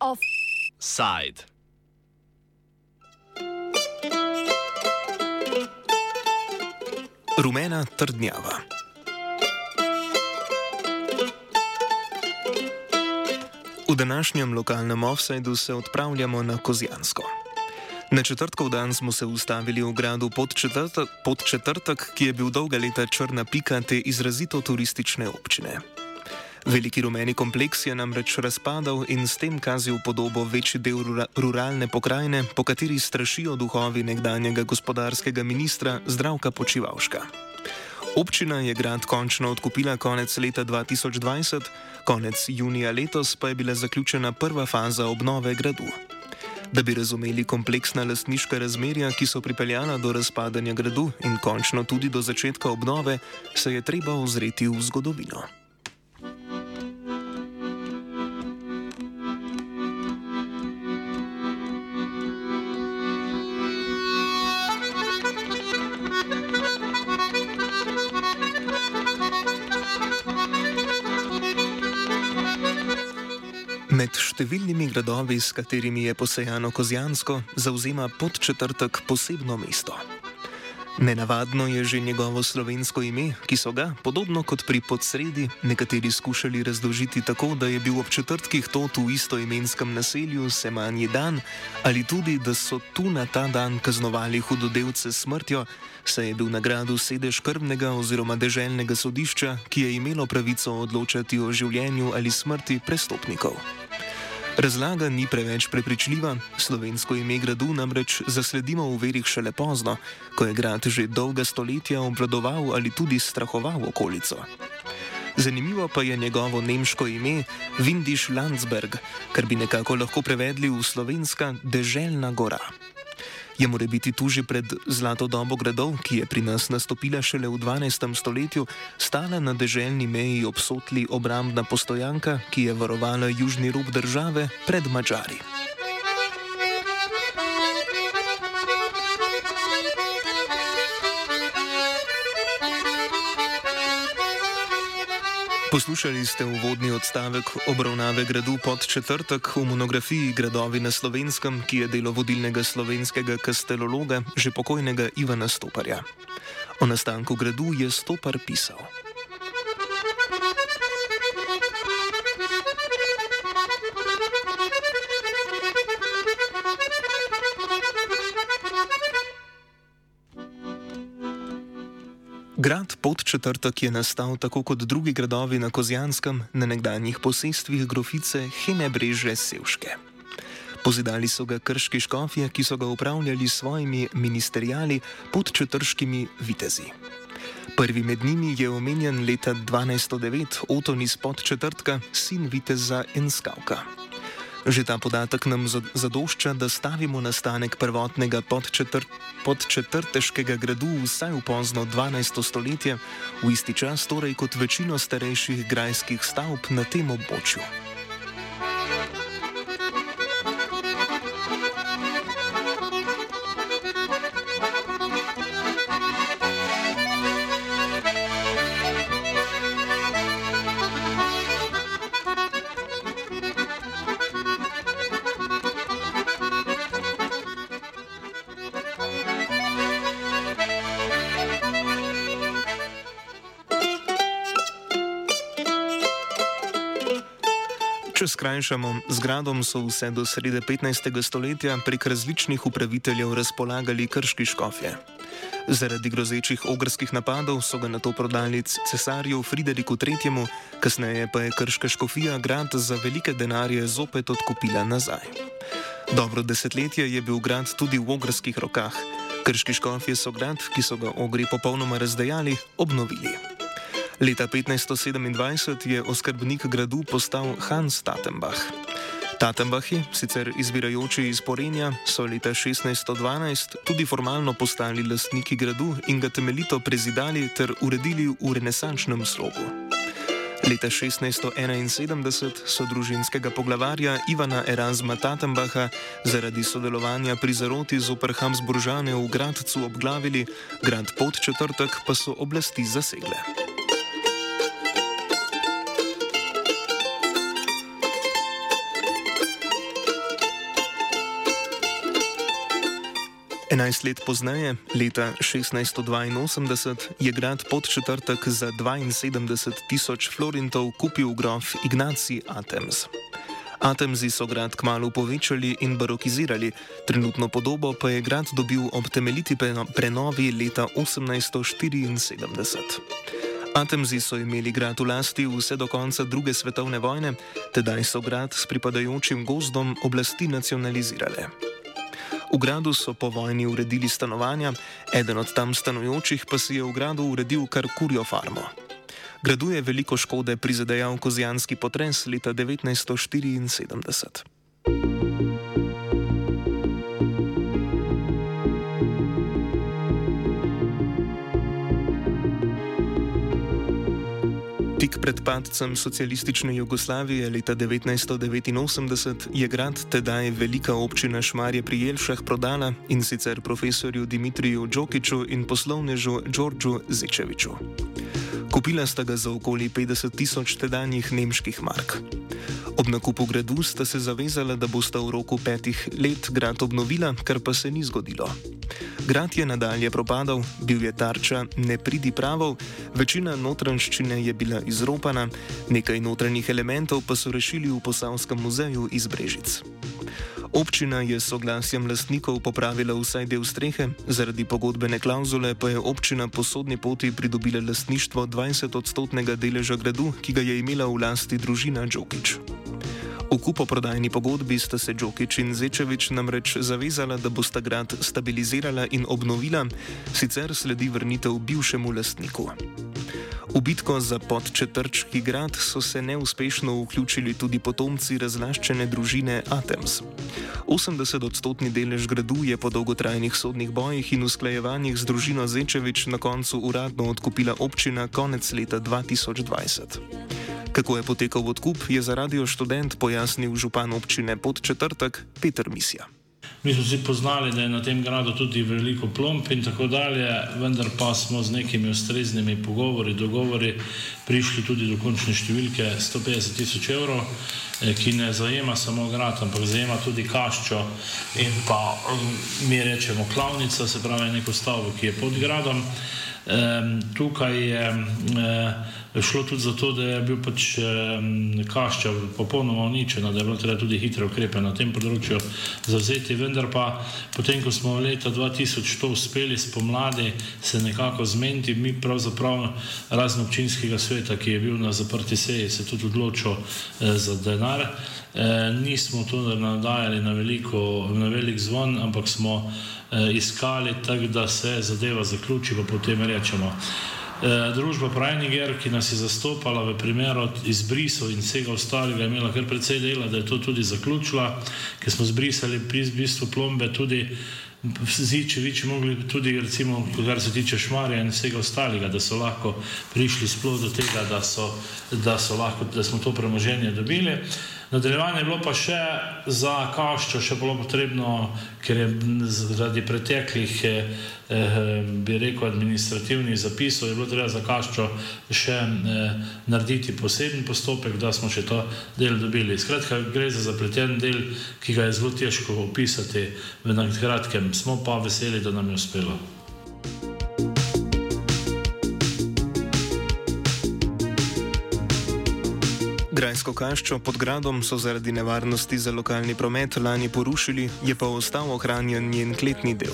Offside. Rumena trdnjava. V današnjem lokalnem offsajdu se odpravljamo na Kozjansko. Na četrtkov dan smo se ustavili v gradu pod četrtek, pod četrtek, ki je bil dolga leta črna pika te izrazito turistične občine. Veliki rumeni kompleks je namreč razpadal in s tem kazil podobo večji del rura, ruralne pokrajine, po kateri strašijo duhovi nekdanjega gospodarskega ministra Zdravka Počivalška. Občina je grad končno odkupila konec leta 2020, konec junija letos pa je bila zaključena prva faza obnove gradu. Da bi razumeli kompleksna lastniška razmerja, ki so pripeljala do razpadanja gradu in končno tudi do začetka obnove, se je treba ozreti v zgodovino. Številnimi gradovi, s katerimi je posejano Kozjansko, zauzema podčetrtek posebno mesto. Nenavadno je že njegovo slovensko ime, ki so ga, podobno kot pri podsredi, nekateri skušali razložiti tako, da je bil ob četrtkih to v istoimenskem naselju Semanji dan, ali tudi, da so tu na ta dan kaznovali hudodelce s smrtjo, saj je bil na gradu sedež krvnega oziroma deželnega sodišča, ki je imelo pravico odločati o življenju ali smrti prestopnikov. Razlaga ni preveč prepričljiva, slovensko ime gradu namreč zasledimo v verih šele pozno, ko je grad že dolga stoletja obvladoval ali tudi strahoval okolico. Zanimivo pa je njegovo nemško ime Windisch Landsberg, kar bi nekako lahko prevedli v slovenska deželna gora. Je mora biti tu že pred zlato dobo gradov, ki je pri nas nastopila šele v 12. stoletju, stala na deželni meji obsotli obrambna postojanka, ki je varovala južni rob države pred Mačari. Poslušali ste uvodni odstavek obravnave gradu pod četrtek v monografiji Gradovi na slovenskem, ki je delo vodilnega slovenskega kastelologa, že pokojnega Ivana Stoparja. O nastanku gradu je Stopar pisal. Grad Podčetrtek je nastal tako kot drugi gradovi na Kozjanskem, na nekdanjih posestvih grofice Henebreže Sevške. Pozidali so ga krški škofje, ki so ga upravljali s svojimi ministerijali podčetrškimi vitezi. Prvi med njimi je omenjen leta 1209 Oton iz Podčetrtka, sin viteza Enskavka. Že ta podatek nam zadošča, da stavimo nastanek prvotnega podčetrteškega gradu vsaj v pozno 12. stoletje, v isti čas torej kot večino starejših grajskih stavb na tem območju. Če skrajšamo, z gradom so vse do srede 15. stoletja prek različnih upraviteljev razpolagali krški škofje. Zaradi grozečih ogrskih napadov so ga na to prodali cesarju Frideriku III., kasneje pa je krška škofija grad za velike denarje zopet odkupila nazaj. Dobro desetletje je bil grad tudi v ogrskih rokah. Krški škofje so grad, ki so ga ogri popolnoma razdejali, obnovili. Leta 1527 je oskrbnik gradu postal Hans Tatenbach. Tatenbachi, sicer izvirajoči iz Porenja, so leta 1612 tudi formalno postali lastniki gradu in ga temeljito prezidali ter uredili v renesančnem slogu. Leta 1671 so družinskega poglavarja Ivana Erasma Tatenbacha zaradi sodelovanja pri zaroti z oprhamsburžane v Gradcu obglavili, grad pod četrtek pa so oblasti zasegle. 11 let pozneje, leta 1682, je grad pod četrtek za 72 tisoč florintov kupil grof Ignaci Atems. Atemzi so grad kmalo povečali in barokizirali, trenutno podobo pa je grad dobil ob temeljiti prenovi leta 1874. Atemzi so imeli grad v lasti vse do konca druge svetovne vojne, tedaj so grad s pripadajočim gozdom oblasti nacionalizirale. V gradu so po vojni uredili stanovanja, eden od tam stanujočih pa si je v gradu uredil kar kurjo farmo. Gradu je veliko škode prizadejal kozijanski potres leta 1974. Tik pred padcem socialistične Jugoslavije leta 1989 je grad tedaj velika občina Šmarje pri Jelšah prodala in sicer profesorju Dimitriju Džokiču in poslovnežu Đorđu Zečeviču. Kupila sta ga za okoli 50 tisoč tedanjih nemških mark. Ob nakupu gradu sta se zavezala, da bosta v roku petih let grad obnovila, kar pa se ni zgodilo. Grad je nadalje propadal, bil je tarča ne pridi pravov, večina notranščine je bila izropana, nekaj notranjih elementov pa so rešili v Posavskem muzeju iz Brežic. Občina je s soglasjem lastnikov popravila vsaj del strehe, zaradi pogodbene klauzule pa je občina po sodni poti pridobila lastništvo 20-odstotnega deleža gradu, ki ga je imela v lasti družina Džokič. V kupoprodajni pogodbi sta se Džokič in Zečevič namreč zavezala, da bosta grad stabilizirala in obnovila, sicer sledi vrnitev bivšemu lastniku. V bitko za podčetrčki grad so se neuspešno vključili tudi potomci razlaščene družine Atems. 80-odstotni delež gradu je po dolgotrajnih sodnih bojih in usklajevanjih z družino Zečevič na koncu uradno odkupila občina konec leta 2020. Kako je potekal odkup, je za radio študent pojasnil župan občine pod četrtek Petr Misija. Mi smo si poznali, da je na tem gradu tudi veliko plomb in tako dalje, vendar pa smo z nekimi ustreznimi pogovori, dogovori prišli tudi do končne številke 150 tisoč evrov, eh, ki ne zajema samo grad, ampak zajema tudi kaščo in pa mi rečemo klavnica, se pravi neko stavbo, ki je pod gradom. Tukaj je šlo tudi zato, da je bil pač kašča popolnoma uničena, da je bilo treba tudi hitre ukrepe na tem področju zavzeti. Vendar pa potem, ko smo leta 2000 to uspeli spomladi se nekako zmeniti, mi pravzaprav razen občinskega sveta, ki je bil na zaprti seji, se tudi odločil eh, za denar. Eh, nismo to nadajali na, veliko, na velik zvon, ampak smo eh, iskali tako, da se zadeva zaključi, pa potem rečemo. Eh, družba Prajniger, ki nas je zastopala v primeru izbrisov in vsega ostalega, je imela kar precej dela, da je to tudi zaključila, ker smo zbrisali pri izbistvu plombe tudi ziče, viče mogli tudi, recimo, kar se tiče šmarja in vsega ostalega, da so lahko prišli sploh do tega, da, so, da, so lahko, da smo to premoženje dobili. Nadaljevanje je bilo pa še za kaščo, še bilo potrebno, ker je zaradi preteklih, eh, eh, bi rekel, administrativnih zapisov, je bilo treba za kaščo še eh, narediti poseben postopek, da smo še to del dobili. Skratka, gre za zapleten del, ki ga je zelo težko opisati v kratkem. Smo pa veseli, da nam je uspelo. Grajsko kaščo pod gradom so zaradi nevarnosti za lokalni promet lani porušili, je pa ostal ohranjen njen kletni del.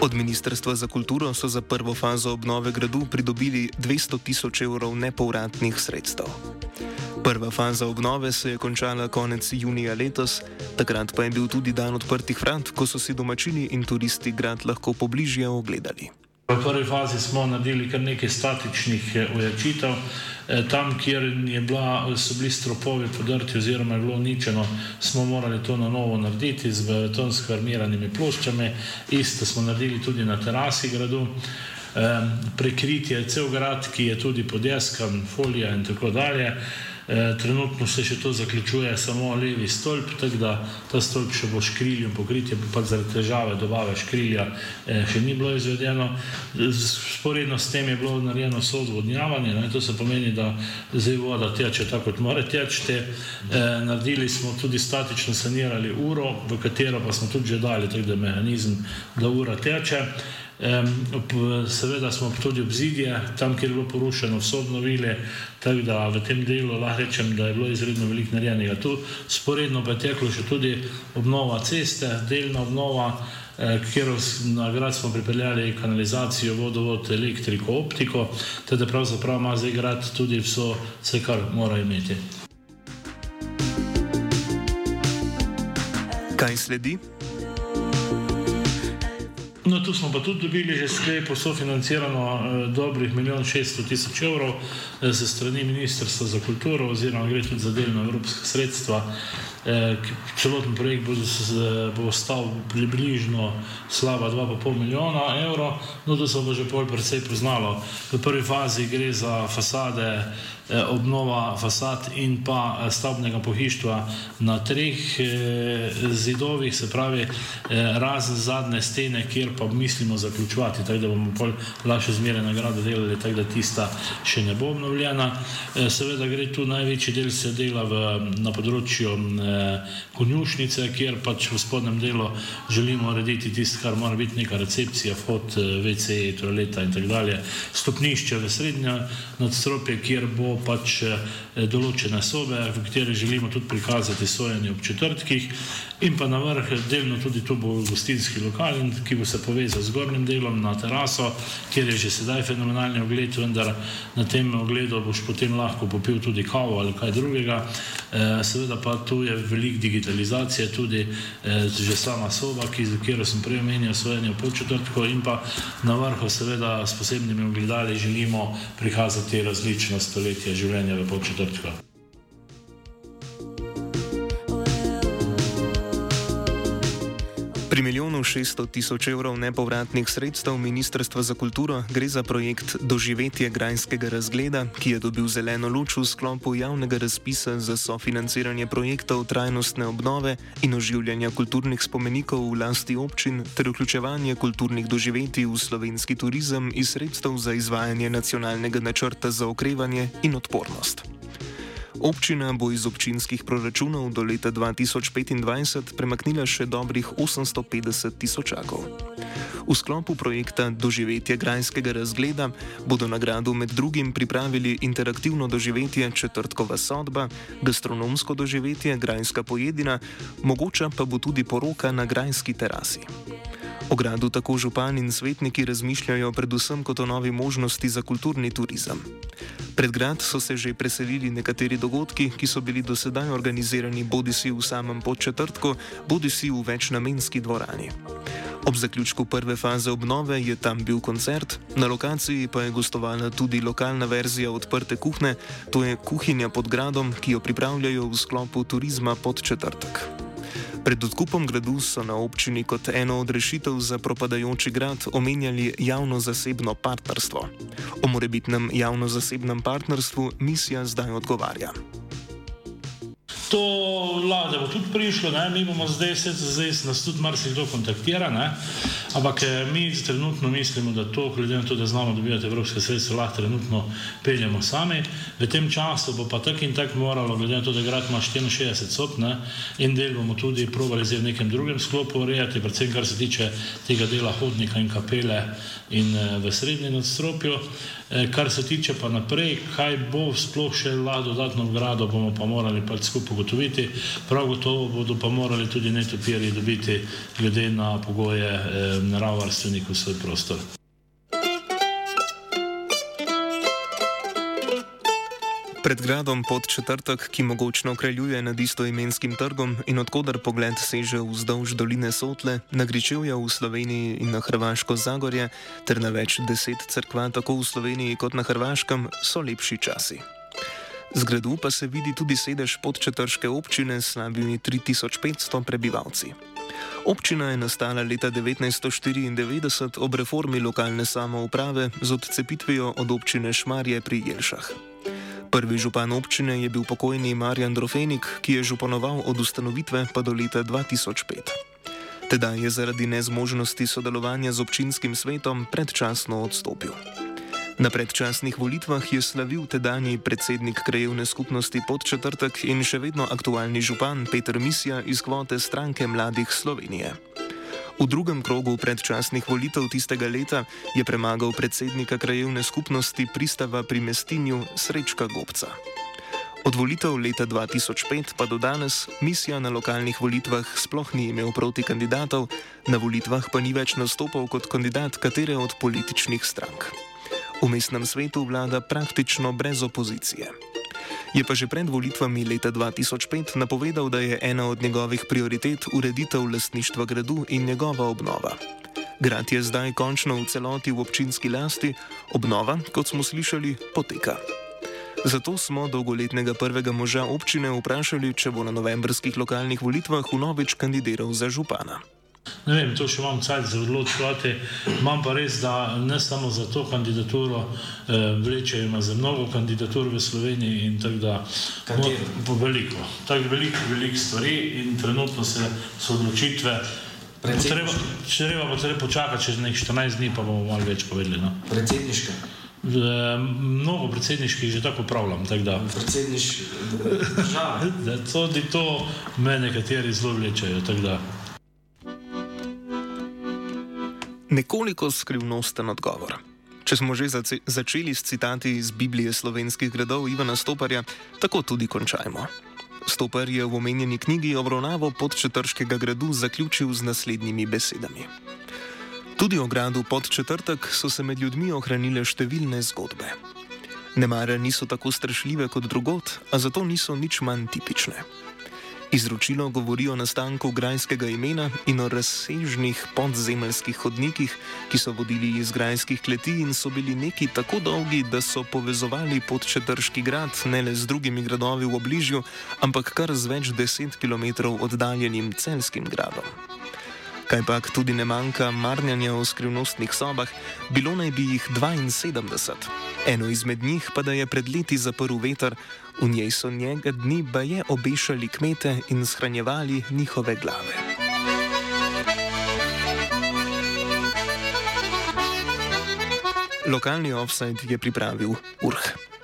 Od Ministrstva za kulturo so za prvo fazo obnove gradu pridobili 200 tisoč evrov nepovratnih sredstev. Prva faza obnove se je končala konec junija letos, takrat pa je bil tudi dan odprtih vrat, ko so si domačini in turisti grad lahko pobližje ogledali. V prvi fazi smo naredili kar nekaj statičnih ojačitev. Tam, kjer bila, so bili stropovi podrti oziroma je bilo uničeno, smo morali to na novo narediti z betonsko armiranimi ploščami. Isto smo naredili tudi na terasi gradu. Prekritje cel grad, ki je tudi podjeskan, folija in tako dalje. E, trenutno se še to zaključuje samo levi stolp, tako da ta stolp še bo škriljem pokritje, pa zaradi težave dobave škrilja e, še ni bilo izvedeno. Sporedno s tem je bilo narejeno sodvodnjavanje, ne, to se pomeni, da zdaj voda teče tako, kot mora teči. E, naredili smo tudi statično sanirali uro, v katero pa smo tudi že dali, tako da je mehanizem, da ura teče. Seveda smo tudi obzidje, tam, kjer je bilo porušeno, so obnovili, tako da v tem delu lahko rečem, da je bilo izredno veliko narejenega. Tu sporedno pa je teklo še tudi obnova ceste, delna obnova, eh, kjer na grad smo pripeljali kanalizacijo, vodovod, elektriko, optiko, tako da pravzaprav ima zdaj grad tudi vso, vse, kar mora imeti. Kaj sledi? No, tu smo pa tudi dobili že sklep o sofinanciranju eh, dobrih milijon 600 tisoč evrov eh, ze strani Ministrstva za kulturo oziroma gre tudi za delno evropska sredstva. Eh, celoten projekt bo, bo stal približno slaba 2,5 milijona evrov, no to se bo že pol precej poznalo. V prvi fazi gre za fasade obnova fasad in pa eh, stavbnega pohištva na treh eh, zidovih, se pravi razen zadnje stene, kjer pa mislimo zaključovati, tako da bomo pol lažje zmeraj nagrado delali, tako da tista še ne bo obnovljena. Seveda gre tu največji del se dela v, na področju konjušnice, kjer pač v spodnjem delu želimo urediti tisto, kar mora biti neka recepcija, vhod, WC, toaleta in tako dalje, stopnišče v srednje nadstropje, kjer bo pač eh, določene sobe, v kateri želimo tudi prikazati sojenje ob četrtkih, in pa na vrh delno tudi tu bo gostinski lokal, ki bo se povezal z gornjim delom na teraso, kjer je že sedaj fenomenalni ogled, vendar na tem ogledu boš potem lahko popil tudi kavo ali kaj drugega. Eh, seveda pa tu je velik digitalizacija, tudi eh, že sama soba, ki, kjer sem prej omenil sojenje ob četrtku in pa na vrhu seveda s posebnimi ogledali želimo prikazati različna stoletja je življenje v podčetrtku. Pri milijonu 600 tisoč evrov nepovratnih sredstev Ministrstva za kulturo gre za projekt Doživetje grajskega razgleda, ki je dobil zeleno luč v sklopu javnega razpisa za sofinanciranje projektov trajnostne obnove in oživljanja kulturnih spomenikov v lasti občin ter vključevanje kulturnih doživetij v slovenski turizem iz sredstev za izvajanje nacionalnega načrta za okrevanje in odpornost. Občina bo iz občinskih proračunov do leta 2025 premaknila še dobrih 850 tisočakov. V sklopu projekta Doživetje grajskega razgleda bodo nagrado med drugim pripravili interaktivno doživetje Četrtkova sodba, gastronomsko doživetje Grajska pojedina, mogoča pa bo tudi poroka na grajski terasi. O gradu tako župani in svetniki razmišljajo predvsem kot o novi možnosti za kulturni turizem. Pred grad so se že preselili nekateri dogodki, ki so bili do sedaj organizirani bodi si v samem podčetrtku, bodi si v večnamenski dvorani. Ob zaključku prve faze obnove je tam bil koncert, na lokaciji pa je gostovala tudi lokalna verzija odprte kuhne, to je kuhinja pod gradom, ki jo pripravljajo v sklopu turizma pod četrtek. Pred odkupom gradu so na občini kot eno od rešitev za propadajoči grad omenjali javno-zasebno partnerstvo. O morebitnem javno-zasebnem partnerstvu misija zdaj odgovarja. To vlade bo tudi prišlo, ne? mi bomo zdaj, zdaj nas tudi marsikdo kontaktira, ne? Ampak eh, mi trenutno mislimo, da to, glede na to, da znamo dobivati evropske sredstva, lahko trenutno peljemo sami. V tem času bo pa tak in tak moralo, glede na to, da grad ima 64 sot, ne? in del bomo tudi provali zdaj v nekem drugem sklopu urejati, predvsem kar se tiče tega dela hodnika in kapele in eh, v srednjem nadstropju. Eh, kar se tiče pa naprej, kaj bo sploh še lahko dodatno v gradu, bomo pa morali pač skupaj ugotoviti. Prav gotovo bodo pa morali tudi netopiri dobiti glede na pogoje eh, naravovarstvenikov v svoj prostor. Pred gradom pod četrtek, ki mogočno kraljuje nad istoimenskim trgom in odkudar pogled seže vzdolž doline Sotle, na Gričevja v Sloveniji in na Hrvaško Zagorje, ter na več deset crkva tako v Sloveniji kot na Hrvaškem, so lepši časi. Z gradu pa se vidi tudi sedež podčetrške občine s slabimi 3500 prebivalci. Občina je nastala leta 1994 ob reformi lokalne samouprave z odcepitvijo od občine Šmarje pri Jelšah. Prvi župan občine je bil pokojni Marjan Drofenik, ki je županoval od ustanovitve pa do leta 2005. Tedaj je zaradi nezmožnosti sodelovanja z občinskim svetom predčasno odstopil. Na predčasnih volitvah je slavil tedajni predsednik krajevne skupnosti podčetrtek in še vedno aktualni župan Petr Misija iz kvote stranke Mladih Slovenije. V drugem krogu predčasnih volitev tistega leta je premagal predsednika krajevne skupnosti pristava pri Mestinju Srečka Gobca. Od volitev leta 2005 pa do danes misija na lokalnih volitvah sploh ni imel proti kandidatov, na volitvah pa ni več nastopal kot kandidat katere od političnih strank. V mestnem svetu vlada praktično brez opozicije. Je pa že pred volitvami leta 2005 napovedal, da je ena od njegovih prioritet ureditev lastništva gradu in njegova obnova. Grad je zdaj končno v celoti v občinski lasti, obnova, kot smo slišali, poteka. Zato smo dolgoletnega prvega moža občine vprašali, če bo na novembrskih lokalnih volitvah vnovič kandidiral za župana. Ne vem, to še imam cajt za odločiti. Imam pa res, da ne samo za to kandidaturo, eh, vlečejo ima za mnogo kandidatur v Sloveniji in tako da. Po veliko. Tako veliko, veliko stvari in trenutno se so odločitve. Treba, če treba, bo treba počakati čez nekaj 14 dni, pa bomo malo več povedali. No. Predsedniške. Mnogo predsedniških že tako upravljam. Tak Predsedniški države. Tudi to me nekateri zelo vlečejo. Nekoliko skrivnosten odgovor. Če smo že začeli s citati iz Biblije slovenskih gradov Ivana Stoparja, tako tudi končajmo. Stopar je v omenjeni knjigi obravnavo podčetrškega gradu zaključil z naslednjimi besedami. Tudi o gradu podčetrtek so se med ljudmi ohranile številne zgodbe. Nemare niso tako strašljive kot drugot, a zato niso nič manj tipične. Izročilo govori o nastanku grajskega imena in o razsežnih podzemeljskih hodnikih, ki so vodili iz grajskih kleti in so bili neki tako dolgi, da so povezovali podčetrški grad ne le z drugimi gradovi v obližju, ampak kar z več deset km oddaljenim celskim gradom. Kaj pa tudi ne manjka marnjanja v skrivnostnih sobah, bilo naj bi jih 72. Eno izmed njih pa da je pred leti zaprl veter, v njej so njega dni baje obešali kmete in shranjevali njihove glave. Lokalni offside je pripravil Urh.